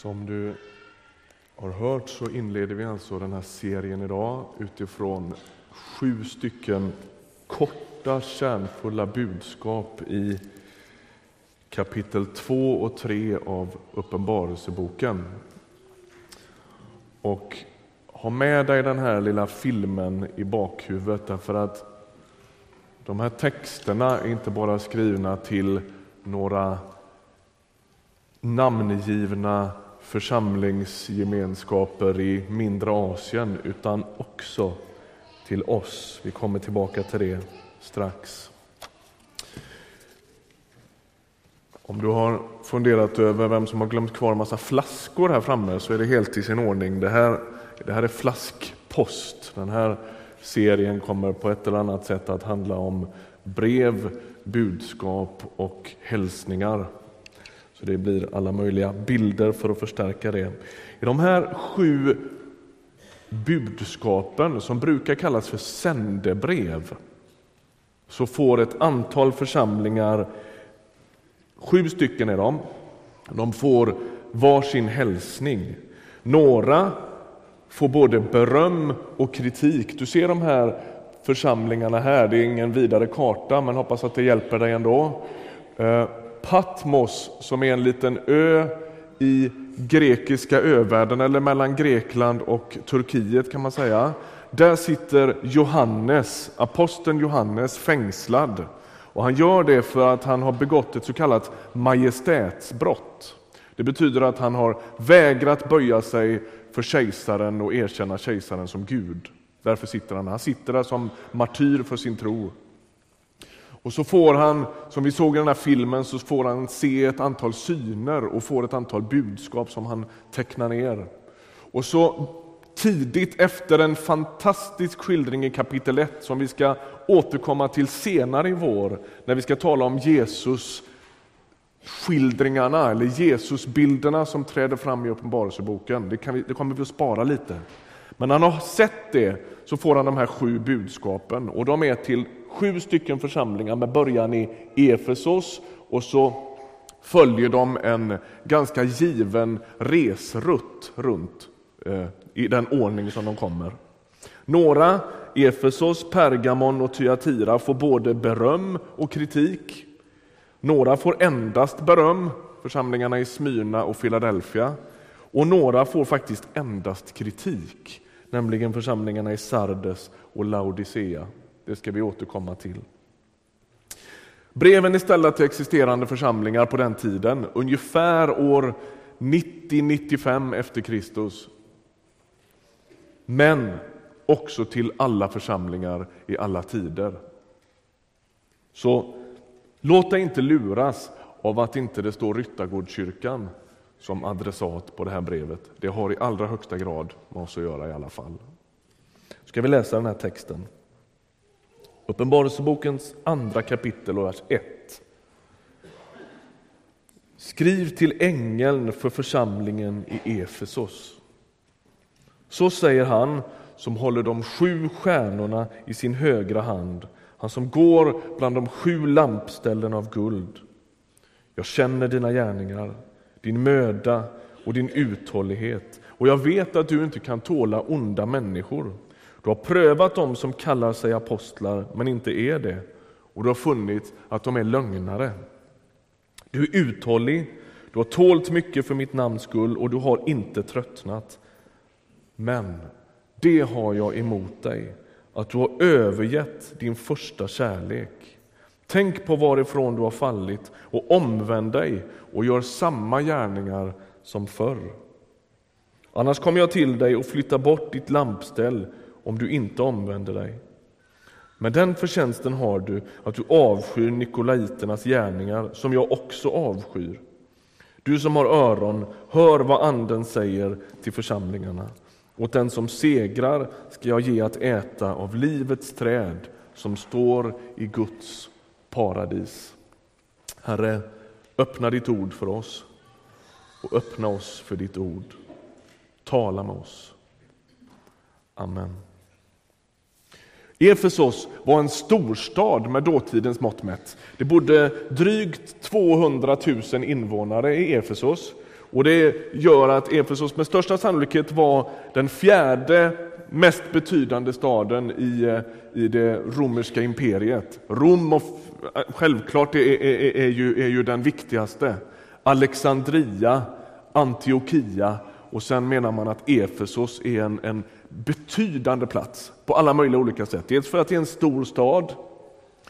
Som du har hört så inleder vi alltså den här serien idag utifrån sju stycken korta kärnfulla budskap i kapitel 2 och 3 av Uppenbarelseboken. Och ha med dig den här lilla filmen i bakhuvudet därför att de här texterna är inte bara skrivna till några namngivna församlingsgemenskaper i mindre Asien utan också till oss. Vi kommer tillbaka till det strax. Om du har funderat över vem som har glömt kvar en massa flaskor här framme så är det helt i sin ordning. Det här, det här är flaskpost. Den här serien kommer på ett eller annat sätt att handla om brev, budskap och hälsningar. Så det blir alla möjliga bilder för att förstärka det. I de här sju budskapen, som brukar kallas för sändebrev, så får ett antal församlingar, sju stycken är de, de får varsin hälsning. Några får både beröm och kritik. Du ser de här församlingarna här, det är ingen vidare karta men hoppas att det hjälper dig ändå. Eh, Patmos som är en liten ö i grekiska övärlden eller mellan Grekland och Turkiet kan man säga. Där sitter Johannes, aposteln Johannes fängslad. Och han gör det för att han har begått ett så kallat majestätsbrott. Det betyder att han har vägrat böja sig för kejsaren och erkänna kejsaren som Gud. Därför sitter han Han sitter där som martyr för sin tro. Och så får han, som vi såg i den här filmen, så får han se ett antal syner och får ett antal budskap som han tecknar ner. Och så tidigt efter en fantastisk skildring i kapitel 1 som vi ska återkomma till senare i vår, när vi ska tala om Jesus skildringarna eller Jesusbilderna som träder fram i Uppenbarelseboken. Det, vi, det kommer vi att spara lite. Men när han har sett det så får han de här sju budskapen och de är till sju stycken församlingar med början i Efesos och så följer de en ganska given resrutt runt eh, i den ordning som de kommer. Några, Efesos, Pergamon och Thyatira, får både beröm och kritik. Några får endast beröm, församlingarna i Smyrna och Philadelphia. Och några får faktiskt endast kritik, nämligen församlingarna i Sardes och Laodicea. Det ska vi återkomma till. Breven är ställda till existerande församlingar på den tiden, ungefär år 90-95 efter Kristus. Men också till alla församlingar i alla tider. Så låt dig inte luras av att inte det står Ryttargårdskyrkan som adressat på det här brevet. Det har i allra högsta grad med oss att göra i alla fall. Ska vi läsa den här texten? Uppenbarelsebokens andra kapitel och vers 1. Skriv till ängeln för församlingen i Efesos. Så säger han som håller de sju stjärnorna i sin högra hand, han som går bland de sju lampställen av guld. Jag känner dina gärningar, din möda och din uthållighet och jag vet att du inte kan tåla onda människor. Du har prövat dem som kallar sig apostlar men inte är det och du har funnit att de är lögnare. Du är uthållig, du har tålt mycket för mitt namns skull och du har inte tröttnat. Men det har jag emot dig, att du har övergett din första kärlek. Tänk på varifrån du har fallit och omvänd dig och gör samma gärningar som förr. Annars kommer jag till dig och flyttar bort ditt lampställ om du inte omvänder dig. Men den förtjänsten har du att du avskyr nikolaiternas gärningar, som jag också avskyr. Du som har öron, hör vad Anden säger till församlingarna. Åt den som segrar ska jag ge att äta av livets träd som står i Guds paradis. Herre, öppna ditt ord för oss och öppna oss för ditt ord. Tala med oss. Amen. Efesos var en storstad med dåtidens mått mätt. Det bodde drygt 200 000 invånare i Efesos Och Det gör att Efesos med största sannolikhet var den fjärde mest betydande staden i, i det romerska imperiet. Rom, och, eh, självklart, är, är, är, ju, är ju den viktigaste. Alexandria, Antiochia och sen menar man att Efesos är en, en betydande plats på alla möjliga olika sätt. Dels för att det är en stor stad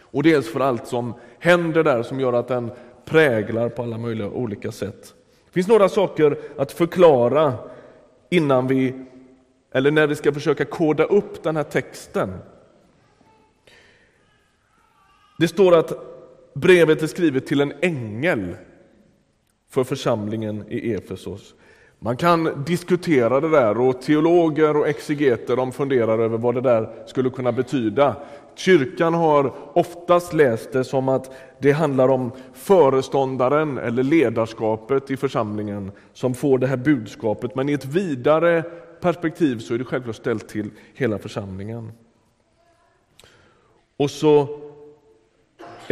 och dels för allt som händer där som gör att den präglar på alla möjliga olika sätt. Det finns några saker att förklara innan vi, eller när vi ska försöka koda upp den här texten. Det står att brevet är skrivet till en ängel för församlingen i Efesos. Man kan diskutera det där och teologer och exegeter de funderar över vad det där skulle kunna betyda. Kyrkan har oftast läst det som att det handlar om föreståndaren eller ledarskapet i församlingen som får det här budskapet, men i ett vidare perspektiv så är det självklart ställt till hela församlingen. Och så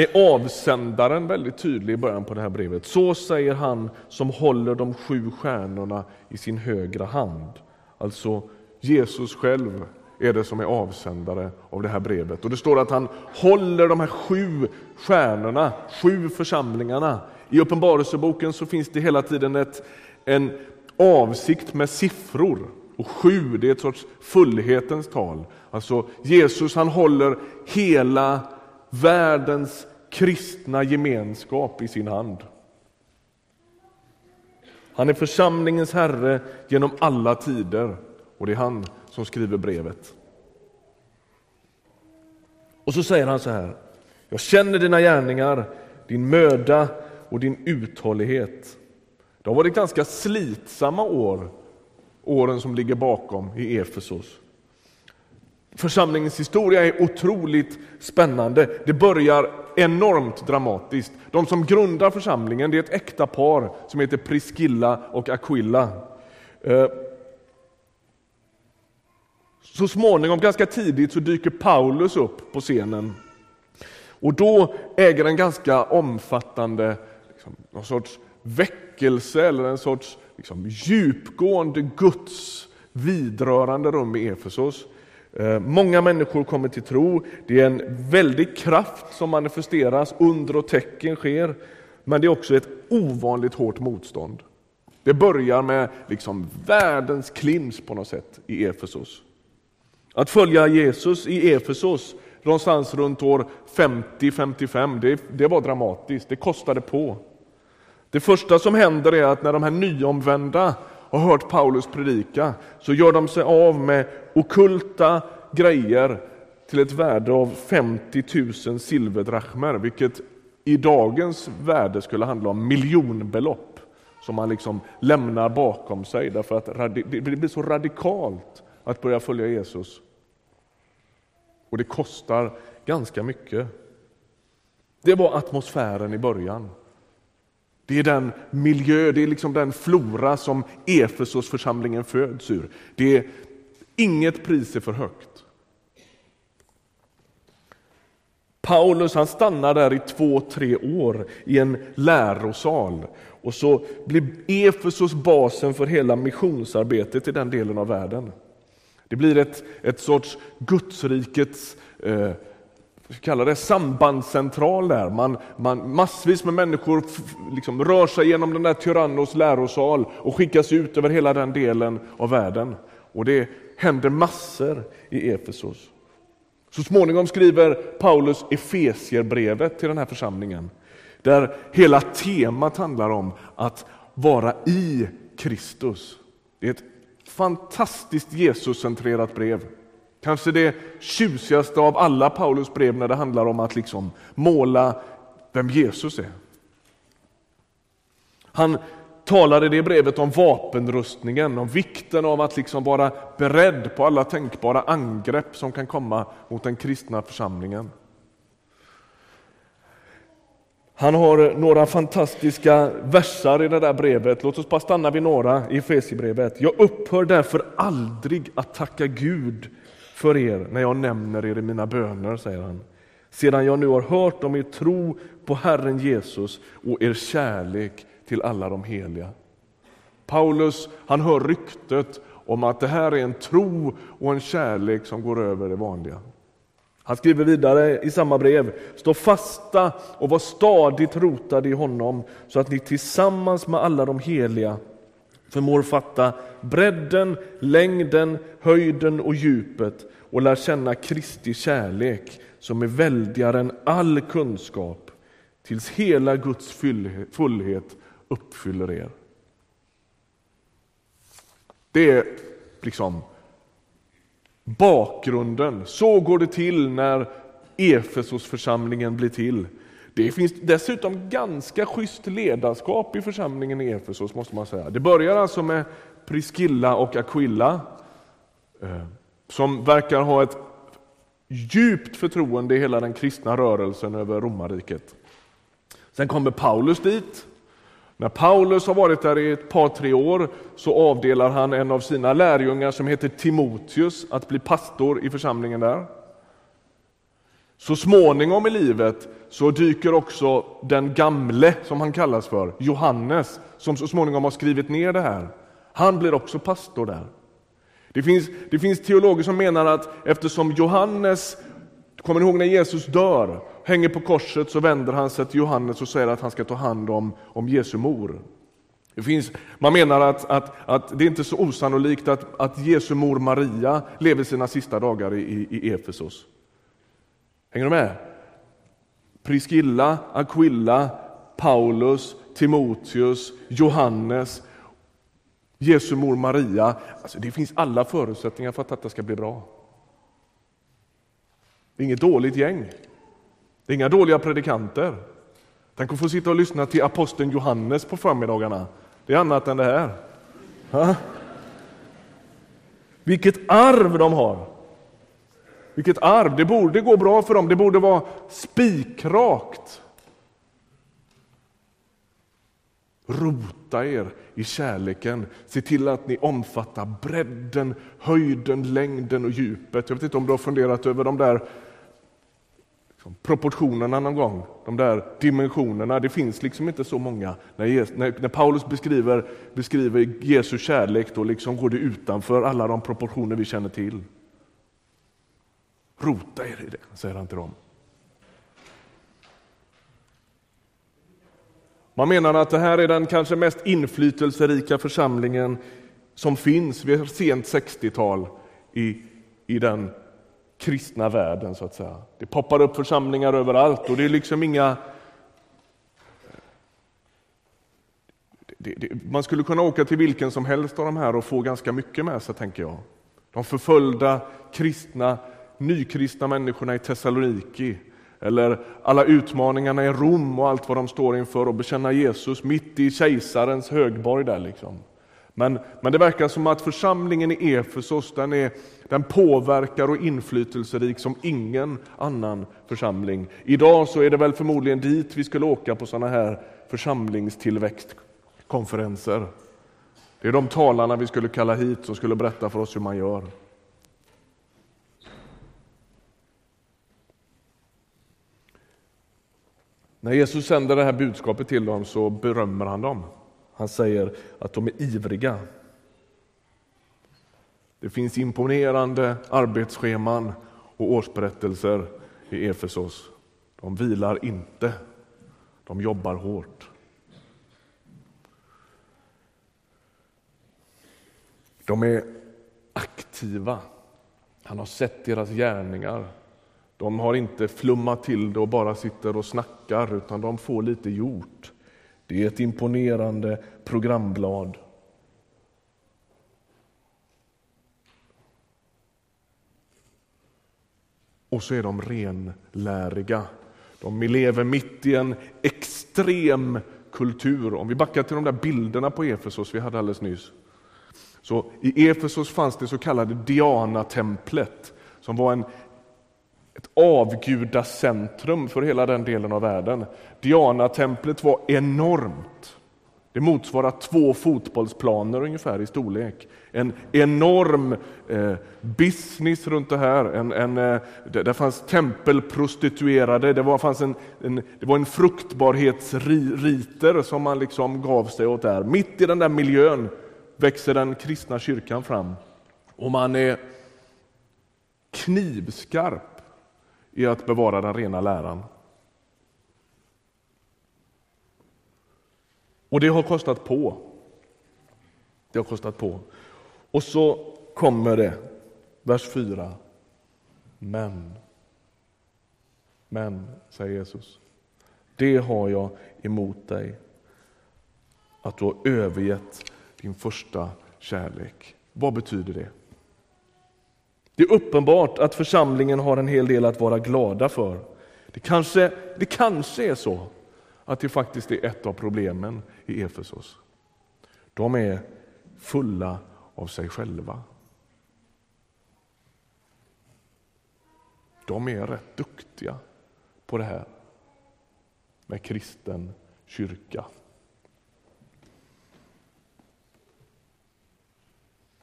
är avsändaren väldigt tydlig i början på det här brevet. Så säger han som håller de sju stjärnorna i sin högra hand. Alltså Jesus själv är det som är avsändare av det här brevet. Och Det står att han håller de här sju stjärnorna, sju församlingarna. I Uppenbarelseboken så finns det hela tiden ett, en avsikt med siffror. Och sju, det är ett sorts fullhetens tal. Alltså Jesus han håller hela världens kristna gemenskap i sin hand. Han är församlingens herre genom alla tider och det är han som skriver brevet. Och så säger han så här. Jag känner dina gärningar, din möda och din uthållighet. Det har varit ganska slitsamma år, åren som ligger bakom i Efesos. Församlingens historia är otroligt spännande. Det börjar enormt dramatiskt. De som grundar församlingen det är ett äkta par som heter Priscilla och Aquilla. Eh, så småningom, ganska tidigt, så dyker Paulus upp på scenen. Och då äger en ganska omfattande liksom, någon sorts väckelse eller en sorts liksom, djupgående Guds vidrörande rum i Efesos. Eh, många människor kommer till tro. Det är en väldig kraft som manifesteras, under och tecken sker. Men det är också ett ovanligt hårt motstånd. Det börjar med liksom världens klims på något sätt i Efesos. Att följa Jesus i Efesos någonstans runt år 50-55, det, det var dramatiskt, det kostade på. Det första som händer är att när de här nyomvända har hört Paulus predika så gör de sig av med okulta grejer till ett värde av 50 000 silverdrachmer, vilket i dagens värde skulle handla om miljonbelopp som man liksom lämnar bakom sig därför att det blir så radikalt att börja följa Jesus. Och det kostar ganska mycket. Det var atmosfären i början. Det är den miljö, det är liksom den flora som Efesosförsamlingen föds ur. Det är, inget pris är för högt. Paulus han stannar där i två, tre år i en lärosal och så blir Efesos basen för hela missionsarbetet i den delen av världen. Det blir ett, ett sorts Gudsrikets eh, kalla det sambandscentral där. Man, man, massvis med människor liksom rör sig genom den där Tyrannos lärosal och skickas ut över hela den delen av världen. Och det händer massor i Efesos. Så småningom skriver Paulus Efesierbrevet till den här församlingen. Där hela temat handlar om att vara i Kristus. Det är ett fantastiskt Jesuscentrerat brev. Kanske det tjusigaste av alla Paulus brev när det handlar om att liksom måla vem Jesus är. Han talar i det brevet om vapenrustningen, om vikten av att liksom vara beredd på alla tänkbara angrepp som kan komma mot den kristna församlingen. Han har några fantastiska versar i det där brevet. Låt oss bara stanna vid några i Efesierbrevet. Jag upphör därför aldrig att tacka Gud för er när jag nämner er i mina böner, säger han. Sedan jag nu har hört om er tro på Herren Jesus och er kärlek till alla de heliga. Paulus han hör ryktet om att det här är en tro och en kärlek som går över det vanliga. Han skriver vidare i samma brev, stå fasta och var stadigt rotade i honom så att ni tillsammans med alla de heliga förmår fatta bredden, längden, höjden och djupet och lär känna Kristi kärlek som är väldigare än all kunskap tills hela Guds fullhet uppfyller er. Det är liksom bakgrunden. Så går det till när Efesosförsamlingen blir till. Det finns dessutom ganska schysst ledarskap i församlingen i Efesos. måste man säga. Det börjar alltså med Priscilla och Aquilla eh, som verkar ha ett djupt förtroende i hela den kristna rörelsen över romarriket. Sen kommer Paulus dit. När Paulus har varit där i ett par, tre år så avdelar han en av sina lärjungar som heter Timoteus att bli pastor i församlingen där. Så småningom i livet så dyker också den gamle, som han kallas för, Johannes, som så småningom har skrivit ner det här. Han blir också pastor där. Det finns, det finns teologer som menar att eftersom Johannes, kommer ni ihåg när Jesus dör, hänger på korset så vänder han sig till Johannes och säger att han ska ta hand om, om Jesu mor. Det finns, man menar att, att, att det är inte är så osannolikt att, att Jesu mor Maria lever sina sista dagar i, i Efesos. Hänger du med? Priscilla, Aquilla, Paulus, Timoteus, Johannes, Jesu mor Maria. Alltså det finns alla förutsättningar för att detta ska bli bra. Det är inget dåligt gäng. Det är inga dåliga predikanter. Tänk att få sitta och lyssna till aposteln Johannes på förmiddagarna. Det är annat än det här. Ha? Vilket arv de har! Vilket arv! Det borde gå bra för dem, det borde vara spikrakt. Rota er i kärleken. Se till att ni omfattar bredden, höjden, längden och djupet. Jag vet inte om du har funderat över de där liksom, proportionerna någon gång, de där dimensionerna. Det finns liksom inte så många. När, när, när Paulus beskriver, beskriver Jesu kärlek, då liksom går det utanför alla de proportioner vi känner till. Rota er i det, säger han till dem. Man menar att det här är den kanske mest inflytelserika församlingen som finns vid sent 60-tal i, i den kristna världen. så att säga. Det poppar upp församlingar överallt och det är liksom inga... Det, det, man skulle kunna åka till vilken som helst av de här och få ganska mycket med sig, tänker jag. De förföljda kristna, nykristna människorna i Thessaloniki eller alla utmaningarna i Rom och allt vad de står inför och bekänna Jesus mitt i kejsarens högborg där. Liksom. Men, men det verkar som att församlingen i Efesos den, är, den påverkar och inflytelserik som ingen annan församling. Idag så är det väl förmodligen dit vi skulle åka på sådana här församlingstillväxtkonferenser. Det är de talarna vi skulle kalla hit som skulle berätta för oss hur man gör. När Jesus sänder det här budskapet till dem så berömmer han dem. Han säger att de är ivriga. Det finns imponerande arbetsscheman och årsberättelser i Efesos. De vilar inte, de jobbar hårt. De är aktiva. Han har sett deras gärningar. De har inte flummat till det och bara sitter och snackar, utan de får lite gjort. Det är ett imponerande programblad. Och så är de renläriga. De lever mitt i en extrem kultur. Om vi backar till de där bilderna på Efesos vi hade alldeles nyss. Så I Efesos fanns det så kallade Diana-templet som var en ett avgudacentrum för hela den delen av världen. Diana-templet var enormt. Det motsvarar två fotbollsplaner ungefär i storlek. En enorm eh, business runt det här. En, en, eh, fanns tempelprostituerade, det var, fanns en, en, det var en fruktbarhetsriter som man liksom gav sig åt där. Mitt i den där miljön växer den kristna kyrkan fram. Och man är knivskarp i att bevara den rena läran. Och det har kostat på. Det har kostat på. Och så kommer det, vers 4. Men, men, säger Jesus, det har jag emot dig, att du har övergett din första kärlek. Vad betyder det? Det är uppenbart att församlingen har en hel del att vara glada för. Det kanske, det kanske är så att det faktiskt är ett av problemen i Efesos. De är fulla av sig själva. De är rätt duktiga på det här med kristen kyrka.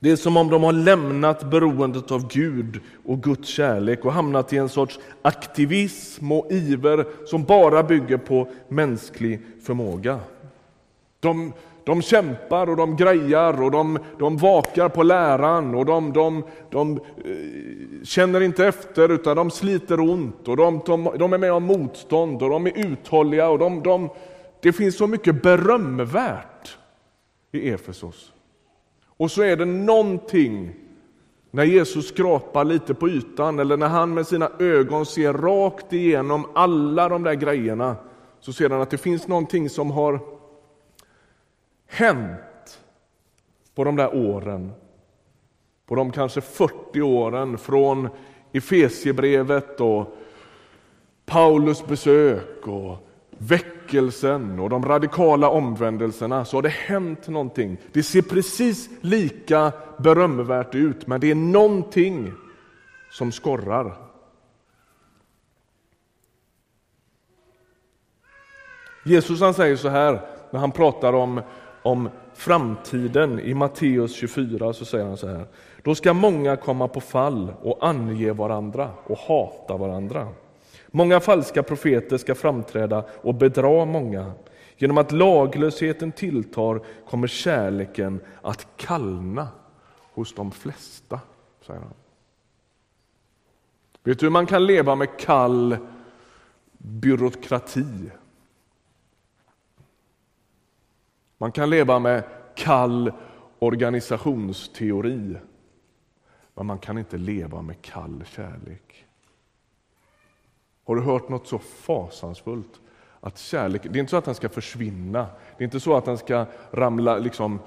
Det är som om de har lämnat beroendet av Gud och Guds kärlek och hamnat i en sorts aktivism och iver som bara bygger på mänsklig förmåga. De, de kämpar och de grejar och de, de vakar på läran och de, de, de eh, känner inte efter utan de sliter ont och de, de, de är med om motstånd och de är uthålliga. Och de, de, det finns så mycket berömvärt i Efesos. Och så är det någonting när Jesus skrapar lite på ytan eller när han med sina ögon ser rakt igenom alla de där grejerna så ser han att det finns någonting som har hänt på de där åren. På de kanske 40 åren från Efesiebrevet och Paulus besök och väckelsen och de radikala omvändelserna så har det hänt någonting. Det ser precis lika berömvärt ut, men det är någonting som skorrar. Jesus han säger så här när han pratar om, om framtiden i Matteus 24 så säger han så här. Då ska många komma på fall och ange varandra och hata varandra. Många falska profeter ska framträda och bedra många. Genom att laglösheten tilltar kommer kärleken att kallna hos de flesta, säger han. Vet du hur man kan leva med kall byråkrati? Man kan leva med kall organisationsteori, men man kan inte leva med kall kärlek. Har du hört något så fasansfullt? Att kärlek, det är inte så att den ska försvinna, det är inte så att den ska ramla, liksom,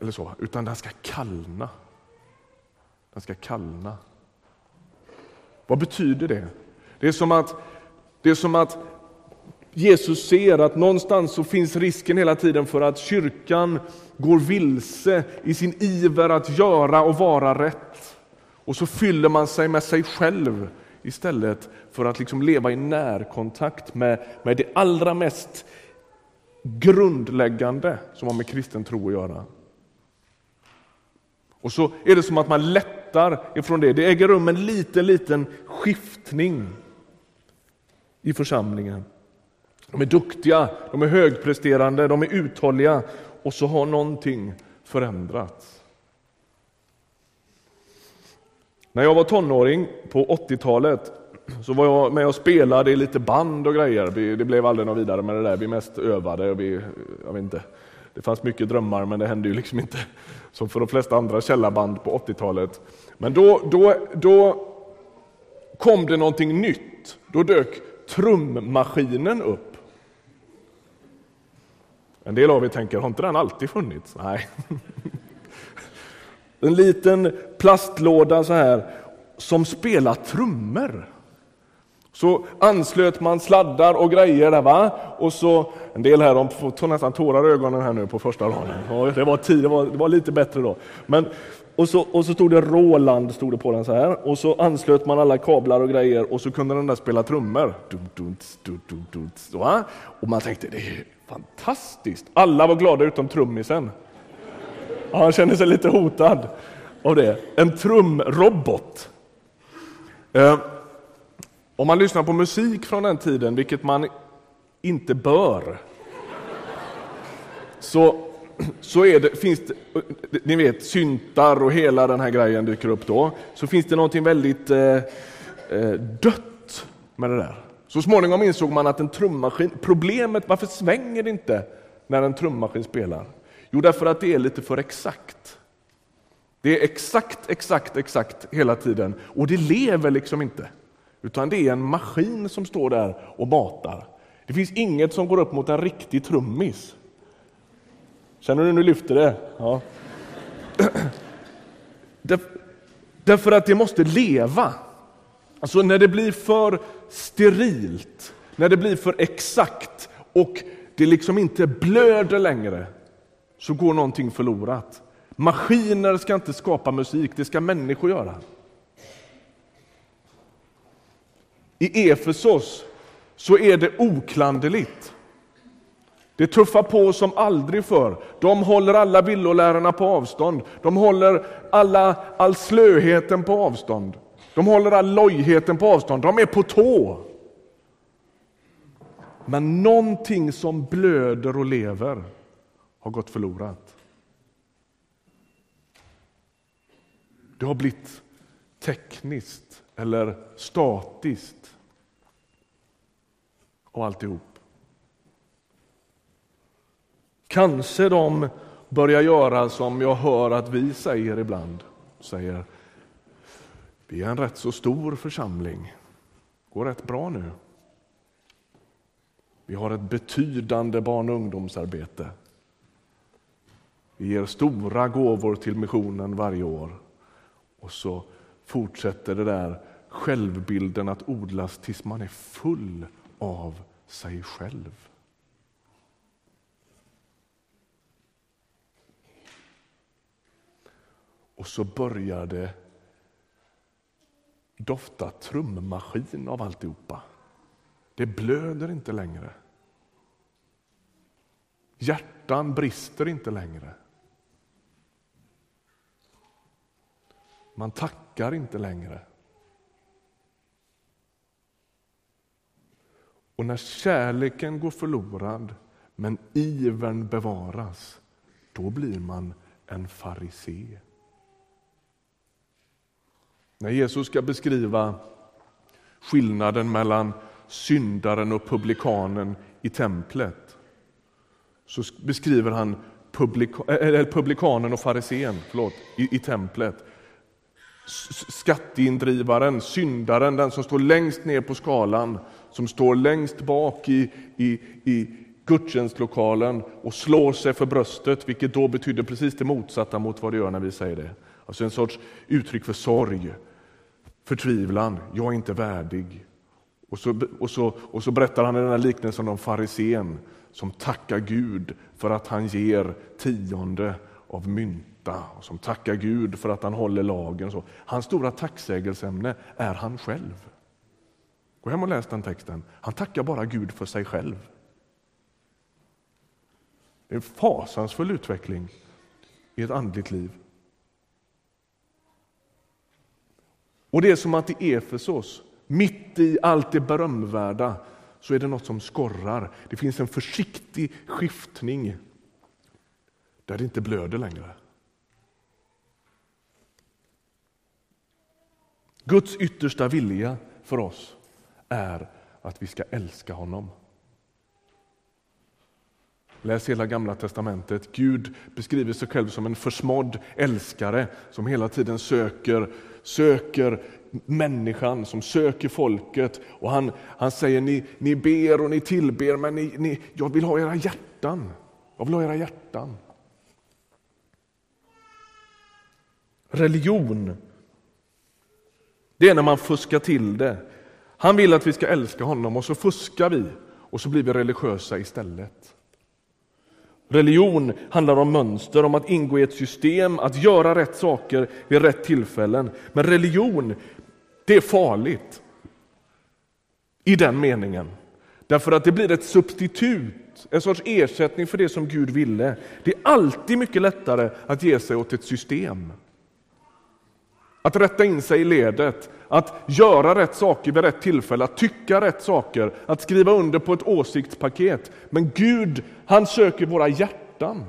eller så, utan den ska kallna. Den ska kallna. Vad betyder det? Det är som att, det är som att Jesus ser att någonstans så finns risken hela tiden för att kyrkan går vilse i sin iver att göra och vara rätt. Och så fyller man sig med sig själv istället för att liksom leva i närkontakt med, med det allra mest grundläggande som har med kristen tro att göra. Och så är det som att man lättar ifrån det. Det äger rum en liten, liten skiftning i församlingen. De är duktiga, de är högpresterande, de är uthålliga och så har någonting förändrats. När jag var tonåring på 80-talet så var jag med och spelade i lite band och grejer. Det blev aldrig något vidare med det där. Vi mest övade. Och vi, jag vet inte, det fanns mycket drömmar men det hände ju liksom inte som för de flesta andra källarband på 80-talet. Men då, då, då kom det någonting nytt. Då dök trummaskinen upp. En del av er tänker, har inte den alltid funnits? Nej. En liten plastlåda så här som spelar trummor. Så anslöt man sladdar och grejer där va. Och så, en del här de får nästan tårar i ögonen här nu på första raden. Det var, tio, det var, det var lite bättre då. Men, och, så, och så stod det Roland stod det på den så här. Och så anslöt man alla kablar och grejer och så kunde den där spela trummor. Och man tänkte, det är Fantastiskt! Alla var glada utom trummisen. Ja, han känner sig lite hotad av det. En trumrobot. Eh, om man lyssnar på musik från den tiden, vilket man inte bör, så, så är det, finns det, ni vet, syntar och hela den här grejen dyker upp då, så finns det någonting väldigt eh, eh dött med det där. Så småningom insåg man att en trummaskin, problemet, varför svänger det inte när en trummaskin spelar? Jo, därför att det är lite för exakt. Det är exakt, exakt, exakt hela tiden och det lever liksom inte. Utan det är en maskin som står där och matar. Det finns inget som går upp mot en riktig trummis. Känner du nu lyfter det? Ja. Därför att det måste leva. Alltså när det blir för sterilt, när det blir för exakt och det liksom inte blöder längre, så går någonting förlorat. Maskiner ska inte skapa musik, det ska människor göra. I Efesos så är det oklanderligt. Det tuffar på som aldrig förr. De håller alla villolärarna på avstånd. De håller alla, all slöheten på avstånd. De håller all lojheten på avstånd. De är på tå. Men någonting som blöder och lever har gått förlorat. Det har blivit tekniskt eller statiskt och alltihop. Kanske de börjar göra som jag hör att vi säger ibland. Säger, vi är en rätt så stor församling. går rätt bra nu. Vi har ett betydande barn och ungdomsarbete. Vi ger stora gåvor till missionen varje år. Och så fortsätter det där självbilden att odlas tills man är full av sig själv. Och så börjar det dofta trummaskin av alltihopa. Det blöder inte längre. Hjärtan brister inte längre. Man tackar inte längre. Och när kärleken går förlorad men ivern bevaras, då blir man en farisé. När Jesus ska beskriva skillnaden mellan syndaren och publikanen i templet så beskriver han publika, äh, publikanen och farisén i, i templet skatteindrivaren, syndaren, den som står längst ner på skalan, som står längst bak i, i, i gudstjänstlokalen och slår sig för bröstet, vilket då betyder precis det motsatta mot vad det gör när vi säger det. Alltså en sorts uttryck för sorg, förtvivlan, jag är inte värdig. Och så, och så, och så berättar han den här liknelsen om farisén som tackar Gud för att han ger tionde av mynt hjärta och som tackar Gud för att han håller lagen. Så. Hans stora tacksägelseämne är han själv. Gå hem och läs den texten. Han tackar bara Gud för sig själv. Det är en fasansfull utveckling i ett andligt liv. Och det är som att i Efesos, mitt i allt det berömvärda, så är det något som skorrar. Det finns en försiktig skiftning där det inte blöder längre. Guds yttersta vilja för oss är att vi ska älska honom. Läs hela Gamla testamentet. Gud beskriver sig själv som en försmådd älskare som hela tiden söker, söker människan, som söker folket. Och han, han säger ni, ni ber och ni tillber, men ni, ni, jag vill ha era hjärtan. Jag vill ha era hjärtan. Religion det är när man fuskar till det. Han vill att vi ska älska honom och så fuskar vi och så blir vi religiösa istället. Religion handlar om mönster, om att ingå i ett system, att göra rätt saker vid rätt tillfällen. Men religion, det är farligt i den meningen. Därför att det blir ett substitut en sorts ersättning för det som Gud ville. Det är alltid mycket lättare att ge sig åt ett system. Att rätta in sig i ledet, att göra rätt saker vid rätt tillfälle, att tycka rätt saker, att skriva under på ett åsiktspaket. Men Gud, han söker våra hjärtan.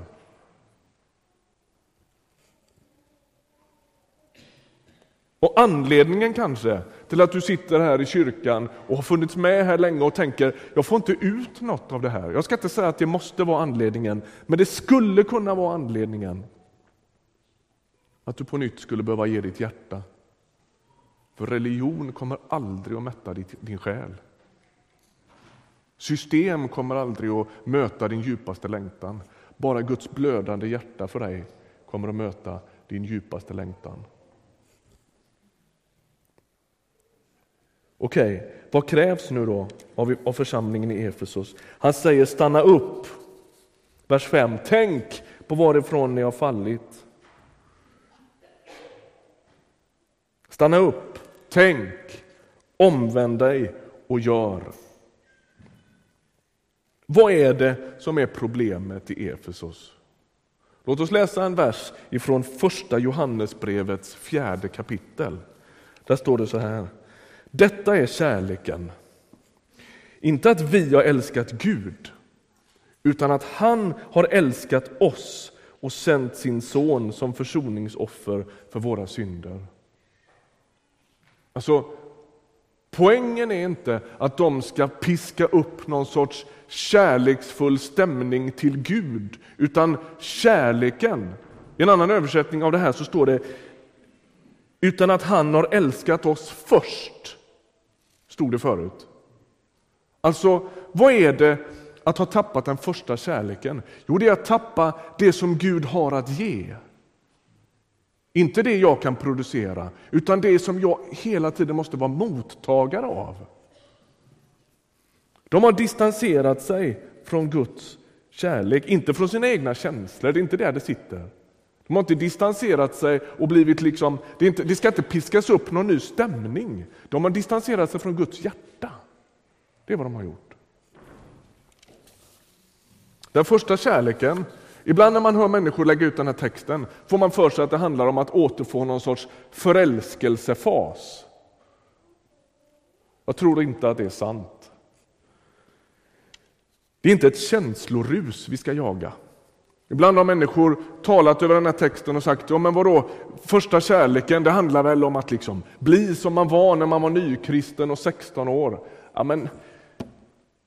Och anledningen kanske till att du sitter här i kyrkan och har funnits med här länge och tänker, jag får inte ut något av det här. Jag ska inte säga att det måste vara anledningen, men det skulle kunna vara anledningen. Att du på nytt skulle behöva ge ditt hjärta. För religion kommer aldrig att mätta din själ. System kommer aldrig att möta din djupaste längtan. Bara Guds blödande hjärta för dig kommer att möta din djupaste längtan. Okej, okay, vad krävs nu då av, av församlingen i Efesos? Han säger stanna upp. Vers 5. Tänk på varifrån ni har fallit. Stanna upp, tänk, omvänd dig och gör. Vad är det som är problemet i Efesos? Låt oss läsa en vers ifrån första Johannesbrevets fjärde kapitel. Där står det så här. Detta är kärleken. Inte att vi har älskat Gud, utan att han har älskat oss och sänt sin son som försoningsoffer för våra synder. Alltså, poängen är inte att de ska piska upp någon sorts kärleksfull stämning till Gud, utan kärleken. I en annan översättning av det här så står det utan att han har älskat oss först stod det förut. Alltså, vad är det att ha tappat den första kärleken? Jo, det är att tappa det som Gud har att ge. Inte det jag kan producera, utan det som jag hela tiden måste vara mottagare av. De har distanserat sig från Guds kärlek, inte från sina egna känslor, det är inte där det sitter. De har inte distanserat sig och blivit liksom, det, inte, det, ska inte piskas upp någon ny stämning. De har distanserat sig från Guds hjärta. Det är vad de har gjort. Den första kärleken, ibland när man hör människor lägga ut den här texten får man för sig att det handlar om att återfå någon sorts förälskelsefas. Jag tror inte att det är sant. Det är inte ett känslorus vi ska jaga. Ibland har människor talat över den här texten och sagt, ja men vadå, första kärleken det handlar väl om att liksom bli som man var när man var nykristen och 16 år. Ja, men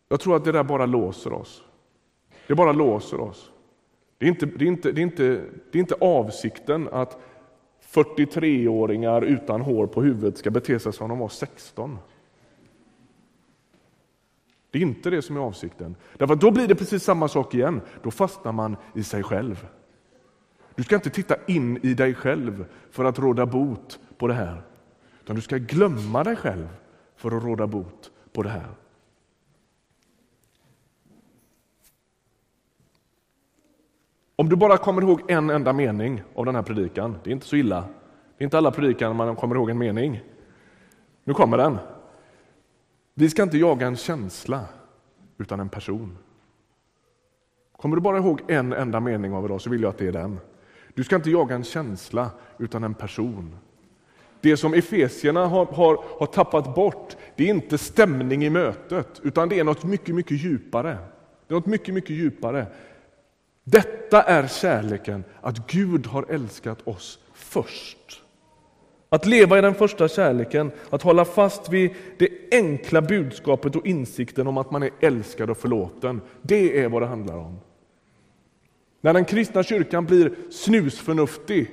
jag tror att det där bara låser oss. Det bara låser oss. Det är inte, det är inte, det är inte, det är inte avsikten att 43-åringar utan hår på huvudet ska bete sig som de var 16. Det är inte det som är avsikten. Därför då blir det precis samma sak igen. Då fastnar man i sig själv. Du ska inte titta in i dig själv för att råda bot på det här. Utan du ska glömma dig själv för att råda bot på det här. Om du bara kommer ihåg en enda mening av den här predikan, det är inte så illa. Det är inte alla predikan man kommer ihåg en mening. Nu kommer den. Vi ska inte jaga en känsla, utan en person. Kommer du bara ihåg en enda mening av idag så vill jag att det är den. Du ska inte jaga en känsla, utan en person. Det som Efesierna har, har, har tappat bort, det är inte stämning i mötet, utan det är något mycket, mycket djupare. Det är något mycket, mycket djupare. Detta är kärleken, att Gud har älskat oss först. Att leva i den första kärleken, att hålla fast vid det enkla budskapet och insikten om att man är älskad och förlåten. Det är vad det handlar om. När den kristna kyrkan blir snusförnuftig,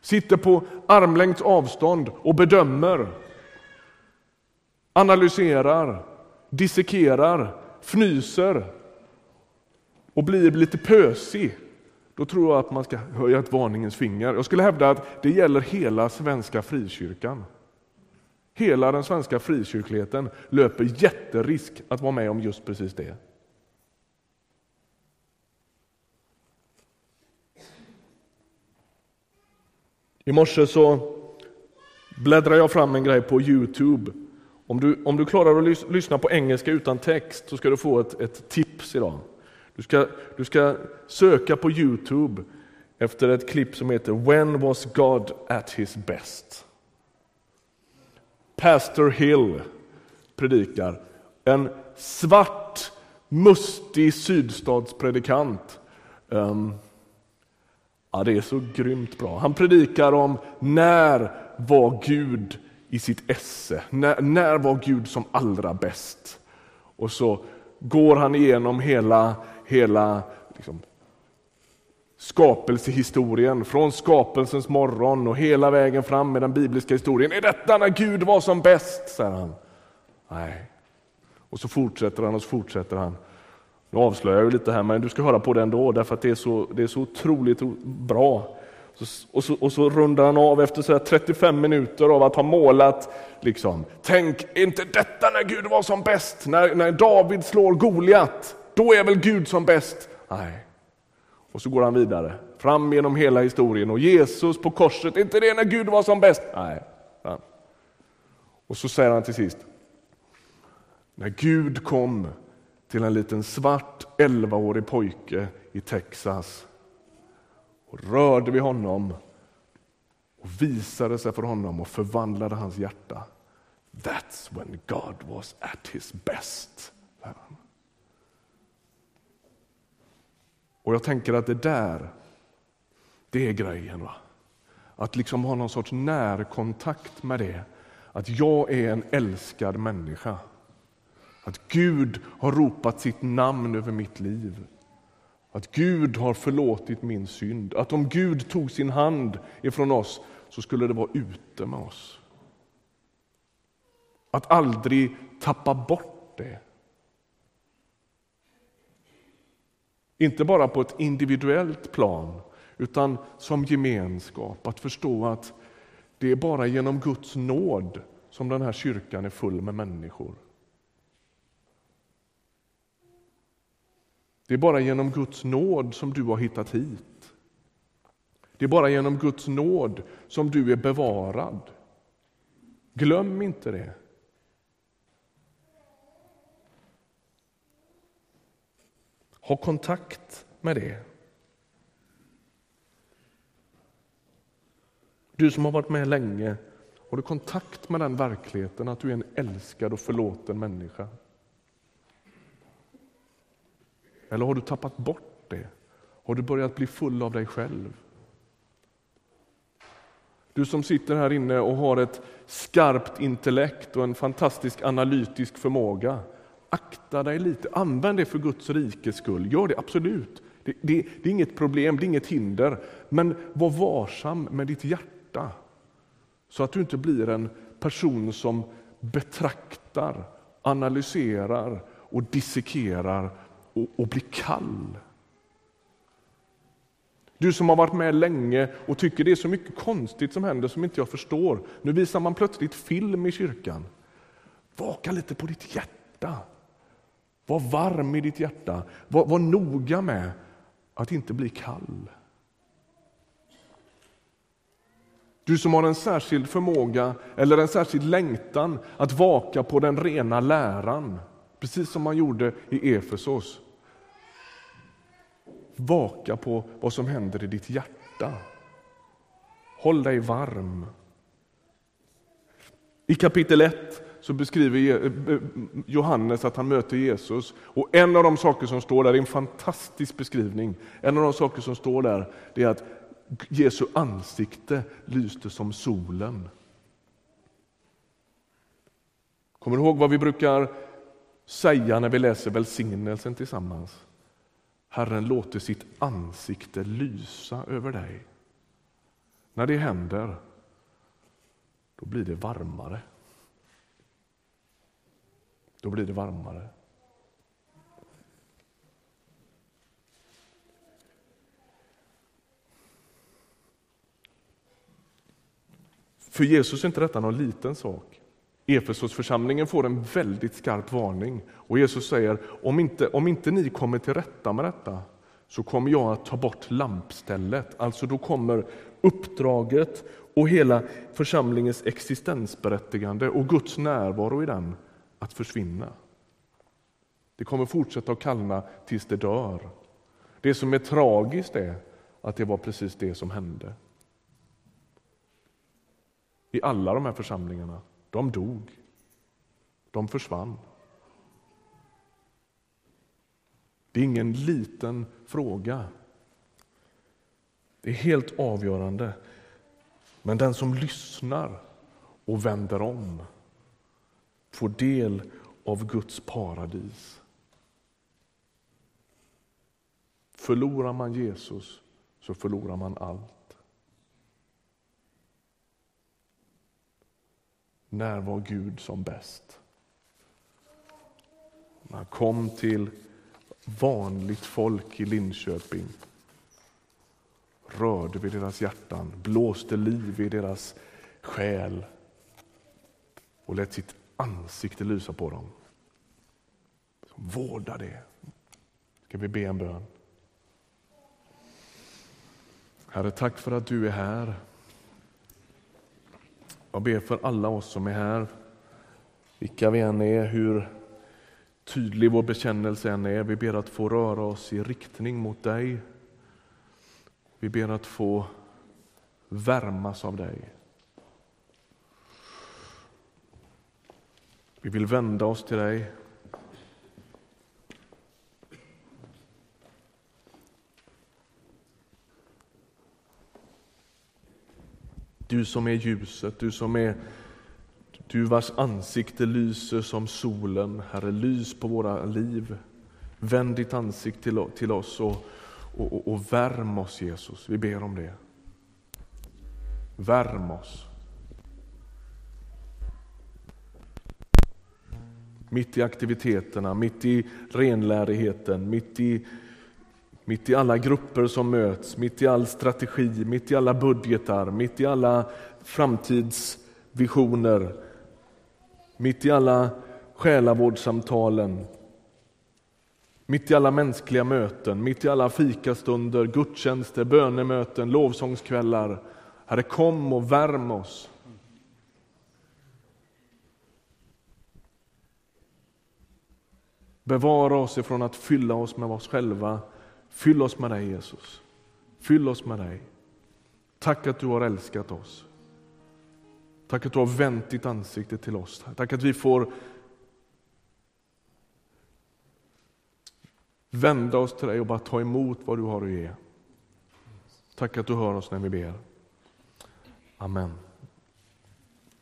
sitter på armlängds avstånd och bedömer, analyserar, dissekerar, fnyser och blir lite pösig då tror jag att man ska höja ett varningens finger. Jag skulle hävda att det gäller hela svenska frikyrkan. Hela den svenska frikyrkligheten löper jätterisk att vara med om just precis det. I morse så bläddrade jag fram en grej på Youtube Om du, om du klarar att lys lyssna på engelska utan text så ska du få ett, ett tips idag. Du ska, du ska söka på Youtube efter ett klipp som heter When was God at his best? Pastor Hill predikar. En svart, mustig sydstatspredikant. Um, ehm, ja, det är så grymt bra. Han predikar om när var Gud i sitt esse? När, när var Gud som allra bäst? Och så går han igenom hela, hela liksom, skapelsehistorien, från skapelsens morgon och hela vägen fram med den bibliska historien. Är detta när Gud var som bäst? säger han. Nej. Och så fortsätter han och så fortsätter han. Nu avslöjar jag lite här, men du ska höra på det ändå, därför att det är så, det är så otroligt bra. Och så, och så rundar han av efter så 35 minuter av att ha målat. Liksom. Tänk, är inte detta när Gud var som bäst? När, när David slår Goliat, då är väl Gud som bäst? Nej. Och så går han vidare, fram genom hela historien. Och Jesus på korset, är inte det när Gud var som bäst? Nej. Och så säger han till sist, när Gud kom till en liten svart 11-årig pojke i Texas och rörde vid honom och visade sig för honom och förvandlade hans hjärta. That's when God was at his best. Och jag tänker att det där, det är grejen. Va? Att liksom ha någon sorts närkontakt med det. Att jag är en älskad människa. Att Gud har ropat sitt namn över mitt liv. Att Gud har förlåtit min synd. Att om Gud tog sin hand ifrån oss så skulle det vara ute med oss. Att aldrig tappa bort det. Inte bara på ett individuellt plan, utan som gemenskap. Att förstå att det är bara genom Guds nåd som den här kyrkan är full med människor. Det är bara genom Guds nåd som du har hittat hit. Det är bara genom Guds nåd som du är bevarad. Glöm inte det. Ha kontakt med det. Du som har varit med länge, har du kontakt med den verkligheten att du är en älskad och förlåten människa? Eller har du tappat bort det? Har du börjat bli full av dig själv? Du som sitter här inne och har ett skarpt intellekt och en fantastisk analytisk förmåga. Akta dig lite, använd det för Guds rikes skull. Gör det absolut. Det, det, det är inget problem, det är inget hinder. Men var varsam med ditt hjärta så att du inte blir en person som betraktar, analyserar och dissekerar och, och blir kall. Du som har varit med länge och tycker det är så mycket konstigt som händer som inte jag förstår. Nu visar man plötsligt film i kyrkan. Vaka lite på ditt hjärta. Var varm i ditt hjärta. Var, var noga med att inte bli kall. Du som har en särskild förmåga eller en särskild längtan att vaka på den rena läran precis som man gjorde i Efesos. Vaka på vad som händer i ditt hjärta. Håll dig varm. I kapitel 1 så beskriver eh, Johannes att han möter Jesus. Och En av de saker som står där är en fantastisk beskrivning. En av de saker som står där är att Jesu ansikte lyste som solen. Kommer du ihåg vad vi brukar säga när vi läser välsignelsen tillsammans. Herren låter sitt ansikte lysa över dig. När det händer, då blir det varmare. Då blir det varmare. För Jesus är inte detta någon liten sak. Efesosförsamlingen får en väldigt skarp varning och Jesus säger om inte, om inte ni kommer till rätta med detta så kommer jag att ta bort lampstället. Alltså då kommer uppdraget och hela församlingens existensberättigande och Guds närvaro i den att försvinna. Det kommer fortsätta att kallna tills det dör. Det som är tragiskt är att det var precis det som hände. I alla de här församlingarna. De dog. De försvann. Det är ingen liten fråga. Det är helt avgörande. Men den som lyssnar och vänder om får del av Guds paradis. Förlorar man Jesus så förlorar man allt. När var Gud som bäst? När han kom till vanligt folk i Linköping rörde vid deras hjärtan, blåste liv i deras själ och lät sitt ansikte lysa på dem. Vårda det. Ska vi be en bön? Herre, tack för att du är här. Jag ber för alla oss som är här, vilka vi än är, hur tydlig vår bekännelse än är. Vi ber att få röra oss i riktning mot dig. Vi ber att få värmas av dig. Vi vill vända oss till dig. Du som är ljuset, du som är du vars ansikte lyser som solen, Herre, lys på våra liv. Vänd ditt ansikte till oss och, och, och värm oss, Jesus. Vi ber om det. Värm oss. Mitt i aktiviteterna, mitt i renlärigheten, mitt i, mitt i alla grupper som möts, mitt i all strategi, mitt i alla budgetar, mitt i alla framtidsvisioner, mitt i alla själavårdssamtalen, mitt i alla mänskliga möten, mitt i alla fikastunder, gudstjänster, bönemöten, lovsångskvällar. Herre, kom och värm oss. Bevara oss ifrån att fylla oss med oss själva. Fyll oss med dig, Jesus. Fyll oss med dig. Tack att du har älskat oss. Tack att du har vänt ditt ansikte till oss. Tack att vi får vända oss till dig och bara ta emot vad du har att ge. Tack att du hör oss när vi ber. Amen.